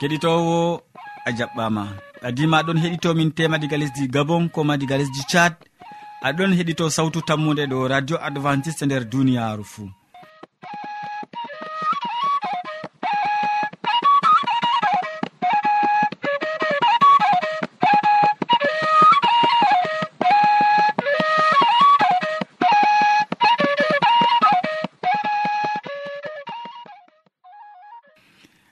keɗitowo a jaɓɓama. Adima aɗon heɗitomin tema diga lesdi gabon koma diga lesdi thad aɗon heɗito sawtu tammude ɗo radio adventiste nder duniyaru fuu.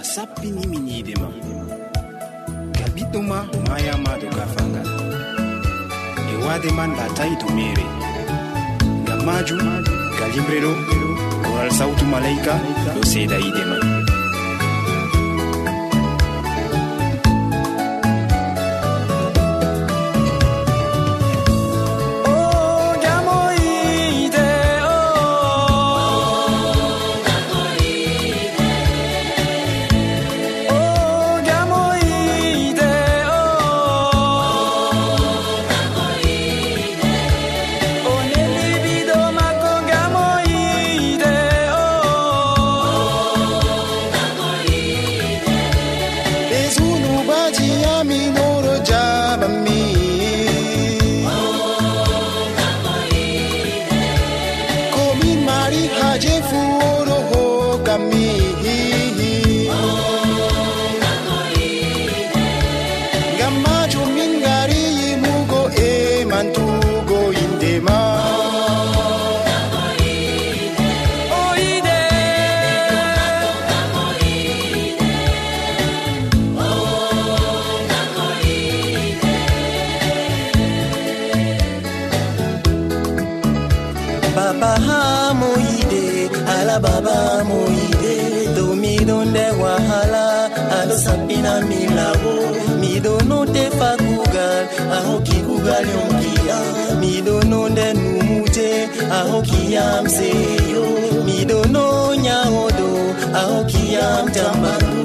a sappinimin yiide ma. Ngal ɓiɗɗo ma mayama do gafangal. E waade man latayi to mere. Ngam majum galimre ɗo koral sawtu malaika ɗo seeda yiide man ina mi lawo. Miɗono tefa kugal ahoki kugal yonkiya miɗono nden numuje ahokiyam seyo. Miɗono nyawodo ahokiyam tambano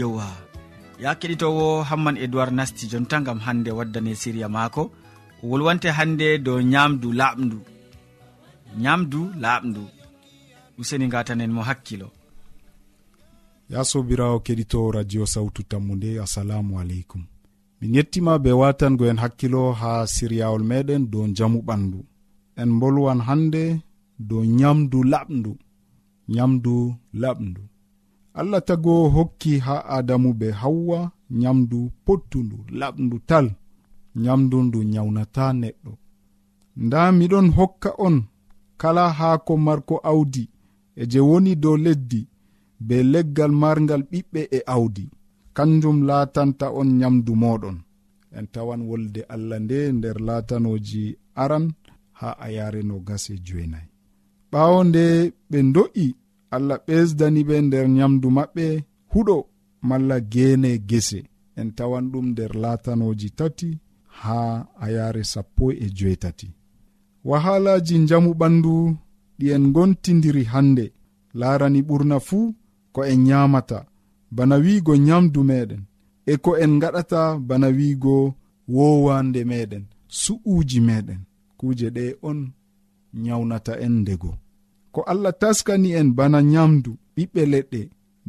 yewa ya keɗitowo hamman edoird nasti jonta gam hande waddane siriya maako o wolwante hande dow nyamdu laaɓdu nyamdu laaɓdu useni gatanen mo hakkilo. Ya sobirawo keɗito radio sawtu tammude assalamu aleykum. Min yettima be watango en hakkilo ha siryawol meɗen dow jamu ɓandu. En bolwan hande dow nyamdu laɓdu nyamdu laɓdu allah tago hokki ha adamu be hawwa nyamdu pottundu laɓdu tal nyamdu ndu nyawnata neɗɗo. Nda miɗon hokka on kala haako marko awdi e je woni dow leddi be leggal margal ɓiɓɓe e awdi kanjum latanta on nyamdu moɗon en tawan wolde allah nde nder latanoji aran ha a yareno gase joenayi ɓawo nde ɓe do'i allah ɓesdani ɓe nder nyamdu maɓɓe huɗo malla gene gese. En tawan ɗum nder latanoji tati ha ayare sappo e joetati wahalaji jamu ɓandu ɗi en gontidiri hande larani ɓurna fuu ko en nyamata bana wiigo nyamdu meɗen e ko en gaɗata bana wiigo wowande meɗen su'uji meɗen kuje ɗe on nyawnata en ndego. ko allah taskani en bana nyamdu ɓiɓɓe leɗɗe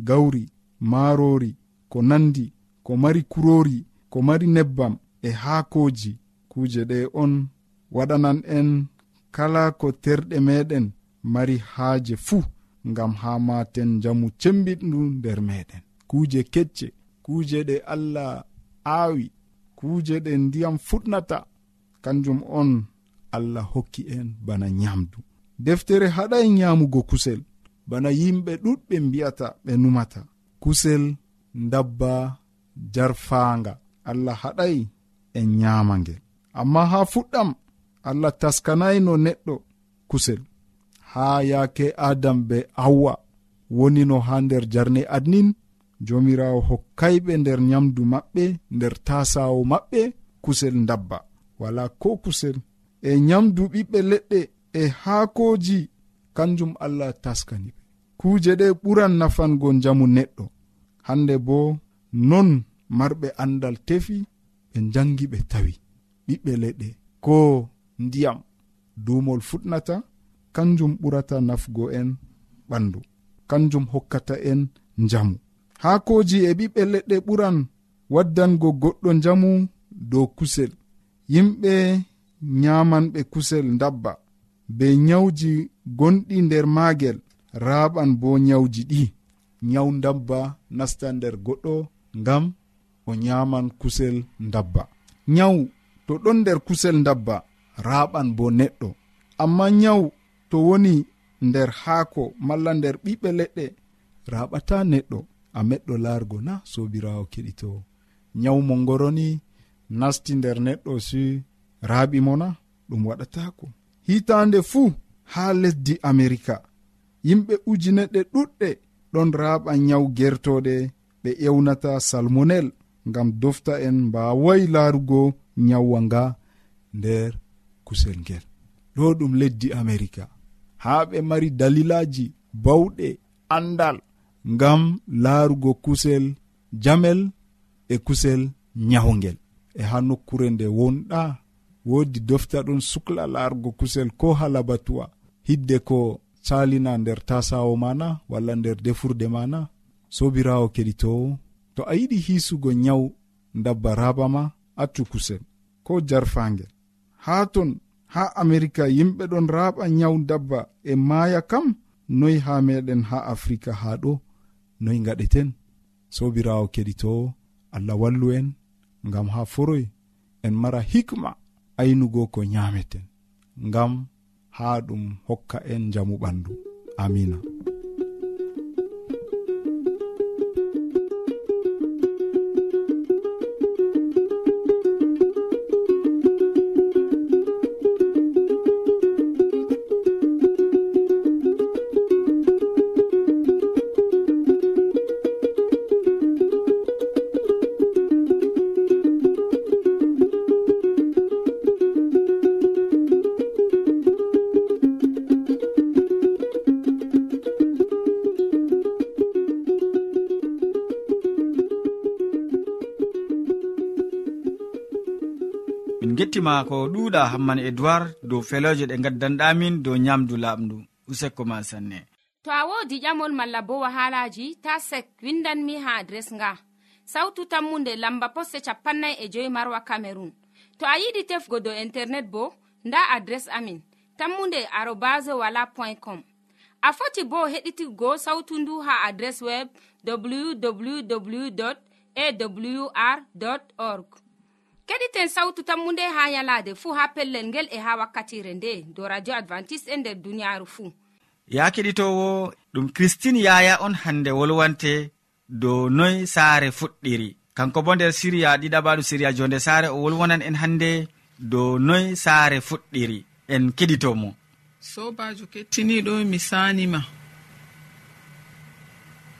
gawri maarori ko nandi ko mari kurori ko mari nebbam e haakoji. Kuje ɗe on waɗanan en kala ko terɗe meɗen mari haaje fuu ngam ha maten jamu cembiɗndu nder meɗen. Kuuje kecce kuuje ɗe allah aawi kuuje ɗe ndiyam fuɗnata. Kanjum on allah hokki en bana nyamdu. deftere haɗay nyamugo kusel. Bana yimɓe ɗuɗɓe mbi'ata ɓe numata. Kusel dabba jarfaanga. Allah haɗay en nyama ngel amma ha fuɗɗam allah taskanayno neɗɗo kusel. Ha yaake adam be awwa woni no haa nder jarne adnin jomirawo hokkayɓe nder nyamdu maɓɓe nder tasawo maɓɓe kusel dabba wala ko kusel e nyamdu ɓiɓɓe leɗɗe e haakoji kanjum allah taskani. Ɓe kuuje ɗe ɓuran nafango jamu neɗɗo. Hande bo non marɓe andal tefi ɓe jangi ɓe tawi. Ɓiɓɓe leɗɗe ko ndiyam duumol fuɗnata kanjum ɓurata nafgo en ɓandu. Kanjum hokkata en njamu. Haakoji e ɓiɓɓe leɗɗe ɓuran waddango goɗɗo njamu dow kusel. Yimɓe nyamanɓe kusel dabba be nyawji gonɗi nder maagel raaɓan bo nyawji ɗi. Nyaw dabba nasta nder goɗɗo ngam o nyaman kusel dabba nyaw to ɗon nder kusel dabba raaɓan bo neɗɗo. Amma nyaw to woni nder haako malla nder ɓiɓɓe leɗɗe raɓata neɗɗo a meɗɗo largo na sobirawo keɗito. Nyaw mo ngoroni nasti nder neɗɗo si raaɓimo na ɗum waɗatako hitande fuu ha lesdi amerika. Yimɓe ujineɗe ɗuɗɗe ɗon raɓa nyawu gertoɗe ɓe ewnata salmonel ngam dofta en mbawai larugo nyawwa nga nder kusel ngel. Ɗo ɗum leddi amerika. Ha ɓe mari dalilaji bawɗe andal ngam laarugo kusel jamel e kusel nyawgel e ha nokkure nde wonɗa woodi dofta ɗon sukla laarugo kusel ko halabatuwa hidde ko salina nder tasawo mana walla nder defurde mana sobirawo keɗitowo to a yiɗi hiisugo nyawu dabba raba ma accu kusel ko jarfangel haa ton haa amerika yimɓe ɗon raɓa nyawu dabba e maaya kam noyi haa meɗen haa afrika haa ɗo noyi gaɗeten sobirawo keɗitowo allah wallu en ngam haa foroy en mara hikma. aynugo ko nyameten ngam haa ɗum hokka en jamu ɓandu. Amina. gettima ko ɗuuɗa hamman edoird dow feloje ɗe gaddanɗamin dow nyamdu laaɓndu useko ma sanne to a wodi ƴamol malla bo wahalaji ta sek windanmi ha adres nga. Sautu tammunde lamba poste capannay e joyi marwa camerun to a yiɗi tefgo dow internet bo nda adres amin tammunde arobas wala point com. A foti bo heɗitigo sautu ndu ha adres web www awr org. keɗiten sawtu tammunde ha yalade fuu ha pellel ngel e ha wakkatire nde do radio advantice'e e nder duniyaaru fuu ya keɗitowo ɗum christine yaya on hande wolwante dow noy saare fuɗɗiri. Kanko bo nder siriya ɗiɗaɓaɗu siriya jonde saare o wolwonan en hande dow noy saare fuɗɗiri. En keɗitomo. Sobajo kettiniɗo mi sanima.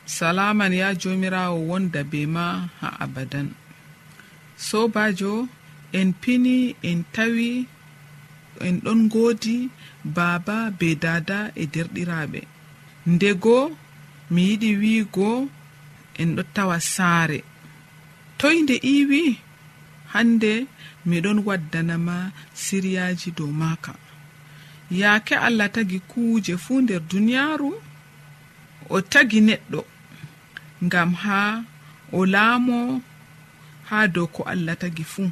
Salaman ya jomirawo wonda be ma ha abadan. sobajo en pini en tawi en ɗon godi baaba be dada e derɗiraɓe. Ndego mi yiɗi wiigo en ɗo tawa saare. Toy nde iwi hande miɗon waddanama siryaji dow maka yaake allah tagi kuuje fuu nder duniyaaru o tagi neɗɗo. Ngam haa o laamo ha dow ko allah tagi fuu.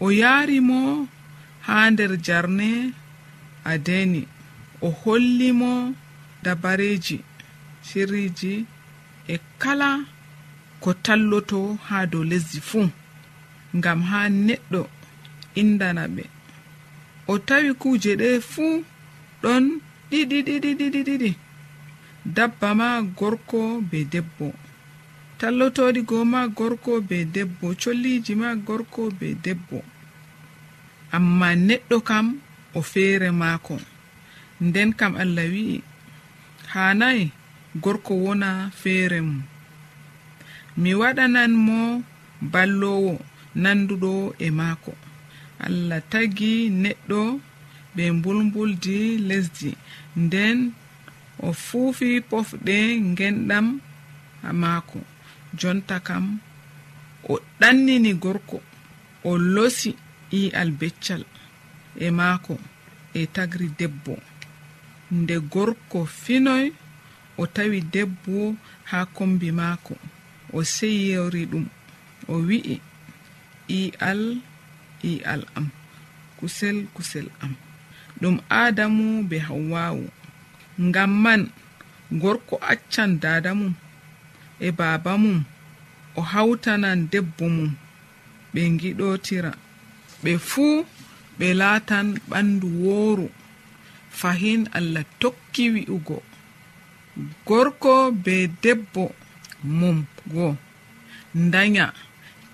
O yaari mo ha nder jarne adeni o holli mo dabareji sirriji e kala ko talloto ha dow lesdi fuu ngam ha neɗɗo indana ɓe. O tawi kuuje ɗe fuu ɗon ɗiɗiɗiɗiɗiɗiɗi dabba ma gorko be debbo. tallotoɗi tallotoɗigo ma gorko be debbo colliji ma gorko be debbo. Amma neɗɗo kam o feere maako. Nden kam allah wi'i hanayi gorko wona feere mum. Mi waɗanan mo ballowo nanduɗo e maako. Allah tagi neɗɗo ɓe mbulmbuldi lesdi. Nden o fuufi pofɗe ngenɗam maako. jonta kam o ɗannini gorko o losi i'al beccal e maako e tagri debbo. Nde gorko finoy o tawi debbo haa kombi maako o seyori ɗum o wi'i i'al i'al am kusel kusel am. Ɗum aadamu be hawwawu ngam man gorko accan dada mum e baaba mum o hawtanan debbo mum ɓe giɗotira ɓe fuu ɓe laatan ɓandu wooru. Fahin allah tokki wi'ugo. Gorko be debbo mum goo danya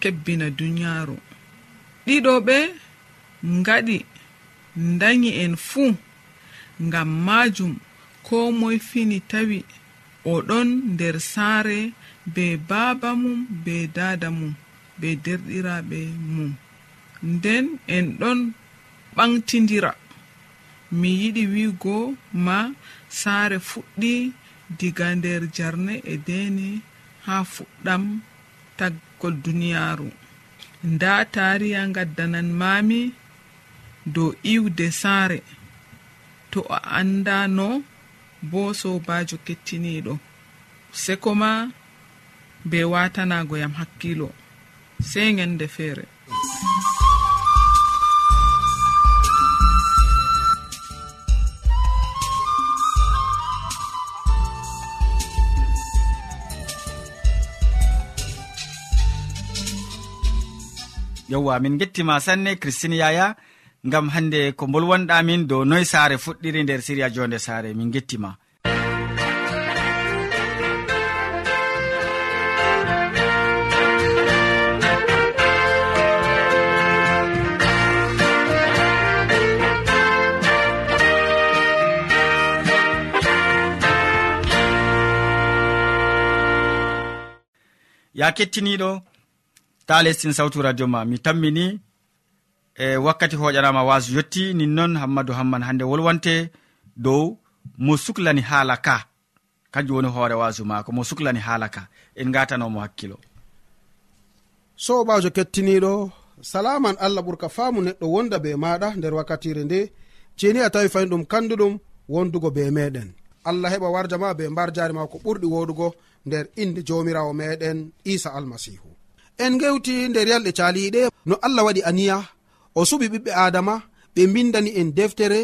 kebbina duniyaaru ɗiɗo ɓe ngaɗi danyi en fuu ngam maajum ko moy fini tawi oɗon nder saare be baaba mum be dada mum be derɗiraɓe mum. Nden en ɗon ɓantidira mi yiɗi wiigo ma saare fuɗɗi diga nder jarne e deni haa fuɗɗam taggol duniyaaru. Nda taariya gaddanan maami dow iwde saare. To a anndano bo sobajo kettiniɗo seko ma be watanagoyam hakkilo. Sei gende feere. Yewwa min gettima sanne christine yaya. gam hande ko bolwonɗamin dow noy saare fuɗɗiri nder siriya jonde saare min gettima. Ya kettiniɗo ta lestin sawtu radio ma mi tammini e wakkati hoƴanama wasu yetti ninnoon hammadou hamman hande wolwante dow mo suklani haala ka. Kanjum woni hoore wasu maako mo suklani haala ka. En gatanomo hakkilo. Sobajo kettiniɗo salaman allah ɓurka faamu neɗɗo wonda be maɗa nder wakkatire nde. Jeni a tawi fayin ɗum kanduɗum wondugo be meɗen allah heɓa warja ma be mbar jari ma ko ɓurɗi woɗugo nder inde jomirawo meɗen isa almasihu en gewti nder yalɗe caliɗe no allah waɗi aniya o suɓi ɓiɓɓe adama ɓe mbindani en deftere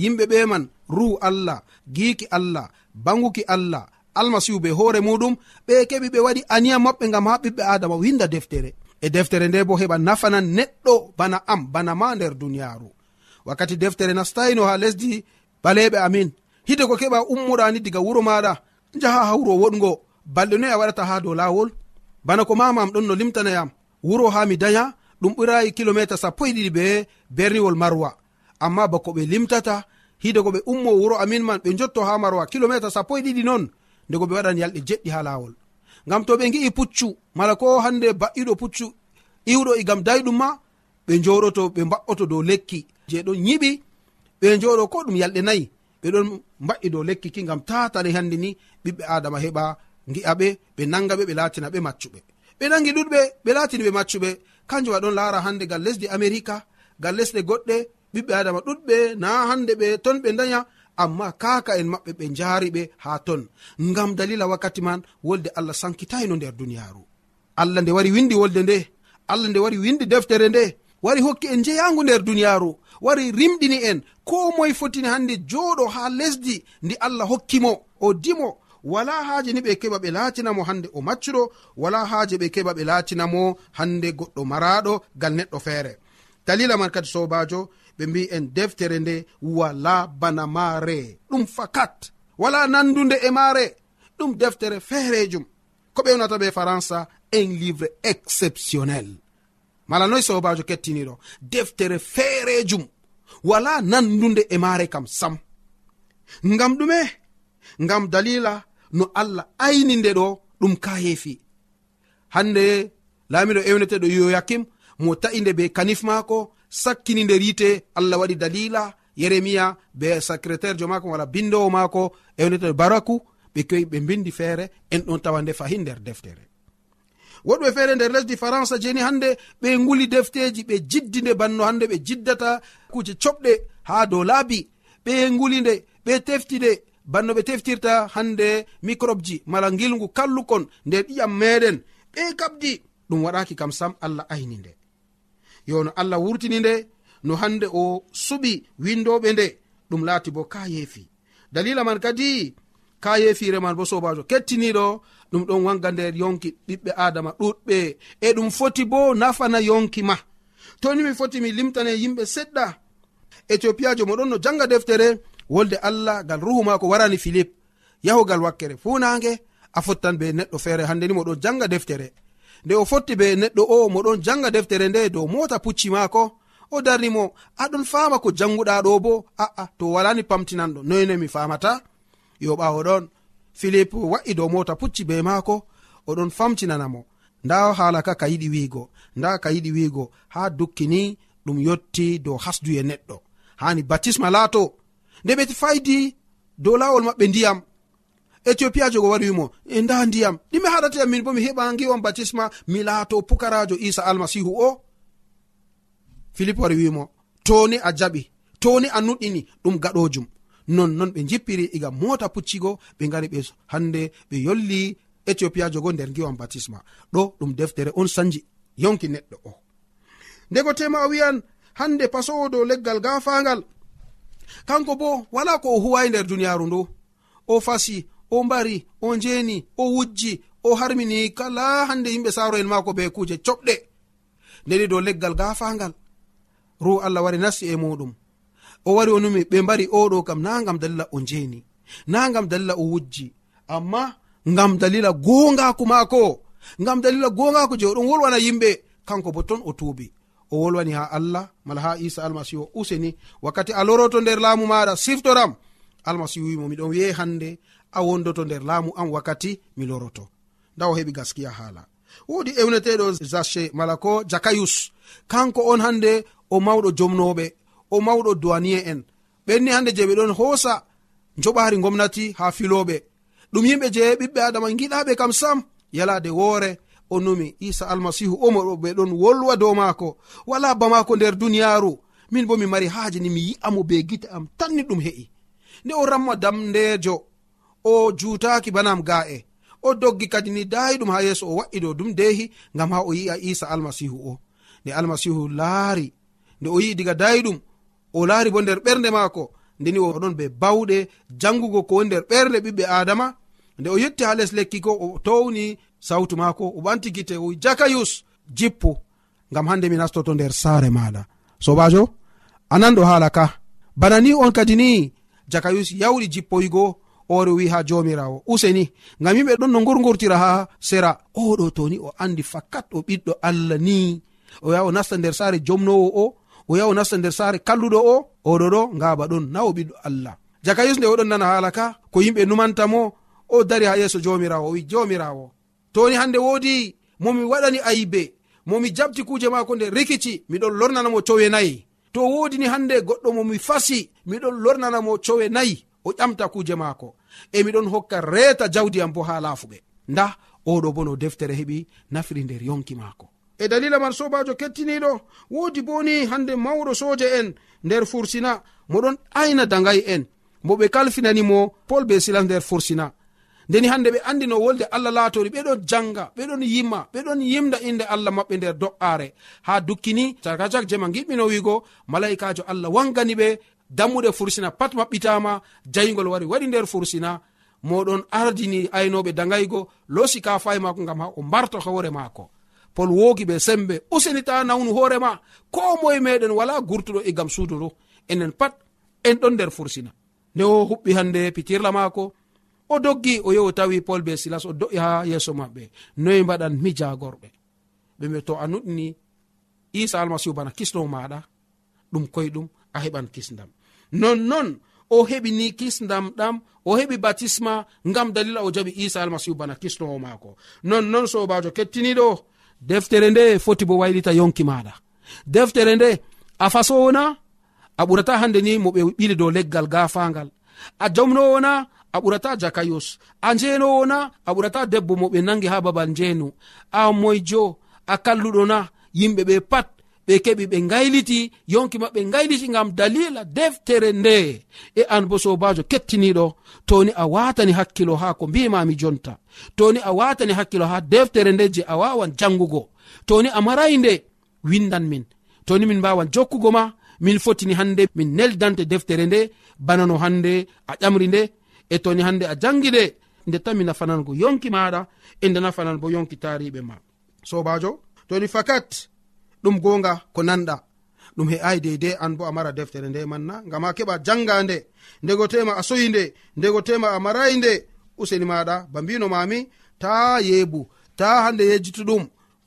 yimɓe ɓe man ruhu allah giiki allah banguki allah almasihu be hoore muɗum ɓe keɓi ɓe waɗi aniya maɓɓe gam ha ɓiɓɓe adama winda deftere. E deftere nde bo heɓa nafanan neɗɗo bana am bana ma nder duniyaru wakkati deftere nastayino ha lesdi baleɓe amin. Hide ko keɓa ummuɗani diga wuro maɗa jaha ha wuro woɗgo balɗe noyi a waɗata ha dow lawol? Bana ko mamam ɗon no limtanayam wuro ha mi daya ɗum ɓurayi kilometre sappo e ɗiɗi be berniwol marwa. Amma bako ɓe limtata hide ko ɓe ummo wuro amin man ɓe jotto ha marwa kilometre sappo e ɗiɗi noon ndego ɓe waɗan yalɗe jeɗɗi ha lawol ngam to ɓe gi'i puccu mala ko hande ba'iɗo puccu iwɗo e igam dayɗum ma ɓe joɗoto ɓe mba'oto dow lekki. Je ɗon yiɓi ɓe joɗo ko ɗum yalɗe nayi ɓeɗon mba'i dow lekki ki gam tatale hande ni ɓiɓɓe adama heɓa gi'aɓe ɓe ɓe nanga ɓe ɓe latina ɓe maccuɓe. Ɓe nangi ɗuɗɓe ɓe latini ɓe maccuɓe. kanjum aɗon laara hande gal lesdi america gal lesɗe goɗɗe ɓiɓɓe adama ɗuɗɓe na hande ɓe ton ɓe daya amma kaka en maɓɓe ɓe jaari ɓe ha ton. Ngam dalila wakkati man wolde allah sankitayno nder duniyaru allah nde wari windi wolde nde allah nde wari windi deftere nde wari hokki en jeyangu nder duniyaaru wari rimɗini en. Ko moye fotini hande jooɗo ha lesdi ndi allah hokkimo o dimo wala haaje ni ɓe keɓa ɓe laatinamo hande o maccuɗo wala haaje ɓe keɓa ɓe laatinamo hande goɗɗo maraɗo gal neɗɗo feere. Dalila man kadi sobajo ɓe mbi en deftere nde wala bana maare ɗum fakat wala nandude e maare ɗum deftere feerejum ko ɓewnata ɓe faransa un livre exceptionnel. Mala noy sobajo kettiniɗo deftere feerejum wala nandude e maare kam sam. Ngam ɗume ngam dalila no allah ayni nde ɗo ɗum ka heefi. Hande laamiɗo ewneteɗo yoyakim mo ta'inde be kanif maako sakkini nder yite allah waɗi dalila yeremiya be secrétaire jo maako wala bindowo maako ewneteɗo baraku ɓe kewi ɓe bindi feere en ɗon tawa nde fahi nder deftere. Woɗɓe feere nder lesdi françe jeni hande ɓe nguli defteji ɓe jiddi nde banno hande ɓe jiddata kuje coɓɗe ha dow laabi. Ɓe nguli nde ɓe tefti nde banno ɓe teftirta hande microbe ji mala gilgu kallukon nder ƴiyam meɗen. Ɓe kabdi ɗum waɗaki kam sam allah ayni nde. Yo no allah wurtini nde no hande o suɓi windoɓe nde ɗum laati bo ka yeefi. Dalila man kadi ka yeefire man bo sobajo kettiniɗo ɗum ɗon wanga nder yonki ɓiɓɓe adama ɗuɗɓe e ɗum foti bo nafana yonki ma. Toni mi foti mi limtane yimɓe seɗɗa. Éthiopiajo mo ɗon no janga deftere wolde allah ngal ruhu maako warani philip yahugal wakkere funange a fottan be neɗɗo feere. Hande ni moɗon janga deftere. Nde o fotti be neɗɗo o moɗon janga deftere nde dow mota pucci maako o darnimo aɗon fama ko janguɗa ɗo bo. Aa to walani pamtinanɗo noyne mi famata yo ɓawo ɗon. Philip wa'i dow mota pucci be maako oɗon famtinanamo nda hala ka ka yiɗi wiigo nda ka yiɗi wiigo ha dukkini ɗum yotti dow hasduye neɗɗo. Hani batisma laato. nde ɓe faydi dow lawol maɓɓe ndiyam. Éthiopiajo go wari wimo e nda ndiyam. Ɗime haɗatayam min bo mi heɓa ngiwam batisma mi laato pukarajo isa almasihu o. Philippe wari wimo toni a jaɓi toni a nuɗɗini ɗum gaɗojum. Nonnon ɓe jippiri iga mota puccigo ɓe gari ɓe hande ɓe yolli éthiopiajo go nder ngiwam batisma ɗo ɗum deftere on sanji yonki neɗɗo o. Ndego tema o wiyan hande pasowo dow leggal gafangal kanko bo wala ko o huwayi nder duniyaru ndu. O fasi o mbari o njeni o wujji o harmini kala hande yimɓe saro en mako be kuje coɓɗe. Ndeni dow leggal gafangal ru allah wari nasti e muɗum. O wari o numi ɓe mbari oɗo kam na gam dalila o njeni na gam dalila o wujji. Amma gam dalila gongaku maako gam dalila gongaku je oɗon wolwana yimɓe kanko bo ton o tuubi. o wolwani ha allah mala ha isa almasihu o useni wakkati a loroto nder laamu maɗa siftoram almasihu wimo miɗon wi'e hande a wondoto nder laamu am wakkati mi loroto. Nda o heɓi gaskiya haala. Wodi ewneteɗo zache mala ko jakayus kanko on hande o mawɗo jomnoɓe o mawɗo duwaniye en. Ɓenni hande je ɓe ɗon hoosa joɓari gomnati ha filoɓe. Ɗum yimɓe je ɓiɓɓe adama giɗaɓe kam sam yalade woore o numi isa almasihu omo ɓe ɗon wolwa dow maako. Wala ba maako nder duniyaaru. Min bo mi mari haaje ni mi yi'amo be gite am tanni ɗum he'i. Nde o ramma damndejo o juutaki banam ga'e. O doggi kadi ni daayi ɗum ha yeeso o wa'i dow dum deehi ngam ha o yi'a isa almasihu o. Nde almasihu laari nde o yi'i diga daayi ɗum o laari bo nder ɓernde maako. Ndeni oɗon be bawɗe jangugo ko woni nder ɓerɗe ɓiɓɓe adama nde o yetti ha les lekki ko o towni sawtu maako o ɓanti gite o jakayus jippu ngam hande mi nastoto nder saare maɗa sobajo ananɗo haala ka. Bana ni on kadi ni jakayus yawɗi jippoygo ore wi ha jomirawo useni ngam yimɓe ɗon no gurgurtira ha sera. Oɗo toni o andi fakat o ɓiɗɗo allah ni. O yaha o nasta nder saare jomnowo o o yaha o nasta nder saare kalluɗo o oɗo ɗo ngaba ɗon. Na o ɓiɗɗo allah. Jakayus nde oɗon nana haala ka ko yimɓe numantamo o dari ha yeeso jomirawo o wi jomirawo toni hande wodi momi waɗani ayibe momi jabti kuje mako nde rikici miɗon lornanamo cowe nayi. To wodini hande goɗɗo momi fasi miɗon lornanamo cowe nayi o ƴamta kuje maako. E miɗon hokka reeta jawdi am bo ha laafuɓe. Nda oɗo bo no deftere heɓi nafiri nder yonki maako. E dalila man sobajo kettiniɗo wodi boni hande mawɗo soje en nder fursina moɗon ayna dagay en. Mo ɓe kalfinanimo pol be silas nder fursina. ndeni hande ɓe andino wolde allah laatori ɓeɗon janga ɓeɗon yimma ɓeɗon yimda inde allah maɓɓe nder do'are ha dukkini sarkajak jema giɓɓino wigo malaikajo allah wangani ɓe dammuɗe fursina pat maɓɓitama jayigol wari waɗi nder fursina. Moɗon ardini aynoɓe dagaygo losi ka fay mako gam ha o marto hoore mako pol wogi ɓe sembe usinita nawnu hoorema ko moye meɗen wala gurtuɗo e gam suudu ndu. Enen pat en ɗon nder fursina. Nde o huɓɓi hande pitirla mako o doggi o yehi o tawi pol be silas o do'i ha yeeso maɓɓe. Noyi mbaɗan mi jagorɓe ɓe mbi to a nuɗini isa almasihu bana kisnowo maɗa ɗum koyeɗum a heɓan kisdam nonnon o heɓi ni kisdam ɗam o heɓi batisma ngam dalila o jaɓi isa almasihu bana kisnowo maako. Nonnon sobajo kettiniɗo deftere nde foti bo waylita yonki maɗa. Deftere nde a fasowona a ɓurata hande ni mo ɓe ɓili dow leggal gafangal. A jomnowona a ɓurata jakayos. A njenowo na a ɓurata debbo mo ɓe nangi ha babal njeno a moyjo a kalluɗo na yimɓe ɓe pat ɓe keɓi ɓe gayliti yonki maɓɓe gayliti gam dalila deftere nde. E an bo sobajo kettiniɗo toni a watani hakkilo ha ko mbimami jonta. Toni a watani hakkilo ha deftere nde je a wawan jangugo toni a marayi nde windan min. Toni min mbawan jokkugo ma min fotini hande min neldante deftere nde bana no hande a ƴamri nde e toni hande a jangi ɗe nde tanmi nafanango yonki maɗa e nde nafanan bo yonki tariɓe ma. Sobajo toni fakat ɗum gonga ko nanɗa. Ɗum he'ai deidei an bo a mara deftere nde manna ngam a keɓa janga nde ndego tema a soyi nde ndego tema a marayi nde useni maɗa ba mbino mami ta yebu ta hande yejjitu ɗum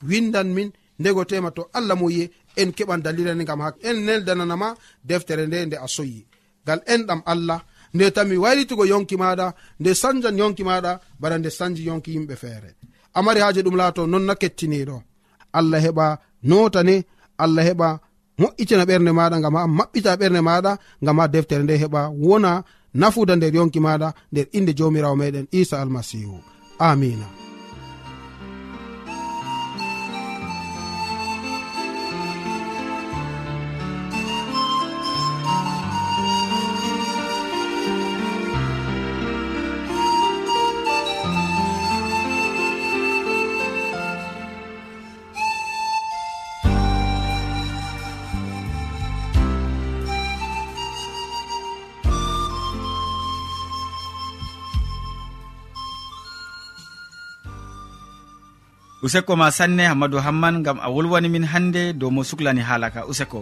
windan min ndego tema to allah moyi en keɓan dalilani gam ha en neldananama deftere nde nde a soyi. Ngal enɗam allah nde tanmi waylitugo yonki maɗa nde sanjan yonki maɗa bana nde sanji yonki yimɓe feere. Amari haaji ɗum laato non na kettiniɗo allah heɓa notane allah heɓa moƴƴitina ɓernde maɗa gam ha maɓɓita ɓernde maɗa gam ha deftere nde heɓa wona nafuda nder yonki maɗa nder inde jomirawo meɗen isa almasihu amina useko ma sanne hammadou hamman gam a wolwani min hannde dow mo suklani haalaka useko.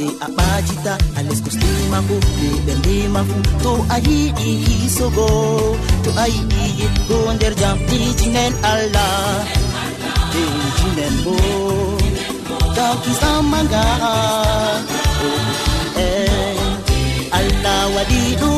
sei a ɓaatita a les kosɗema fu be ɓe ndema fu to a yiɗi hisogo to a yiɗi yiɗgo nder jam ɗijinen allah deijinen bo. Gam en eh, allah waɗi ɗum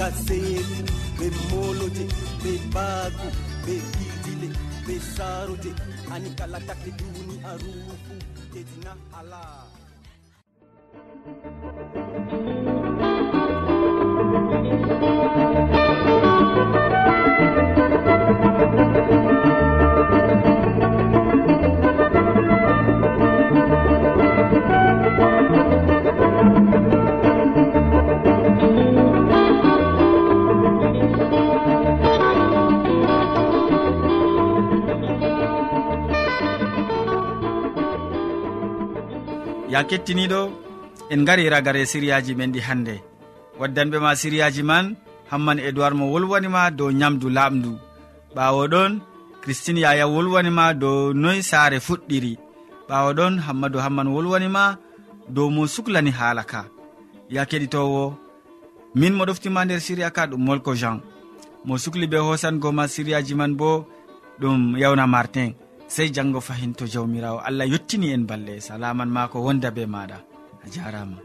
gaseeli ɓe moloje ɓe baagu ɓe ɓiidile ɓe saarote. Ani kala takde duuni a ruufu edina alaa thank you ya kettiniɗo en gari ragare siriyaji men ɗi hannde waddanɓe ma siriyaji man hamman edoird mo wolwanima dow nyamdu laaɓdu ɓawo ɗon christine yaya wolwanima dow noy saare fuɗɗiri. Ɓawo ɗon hammadou hamman wolwanima dow mo suklani haala ka. Ya keɗitowo min mo ɗoftima nder siriya ka ɗum molko jean. Mo sukli be hosango ma siriyaji man bo ɗum yawna martin. sey janggo fahin to jawmirawo. Allah yettini en balle. Salaman ma ko wonda be maɗa. A jarama.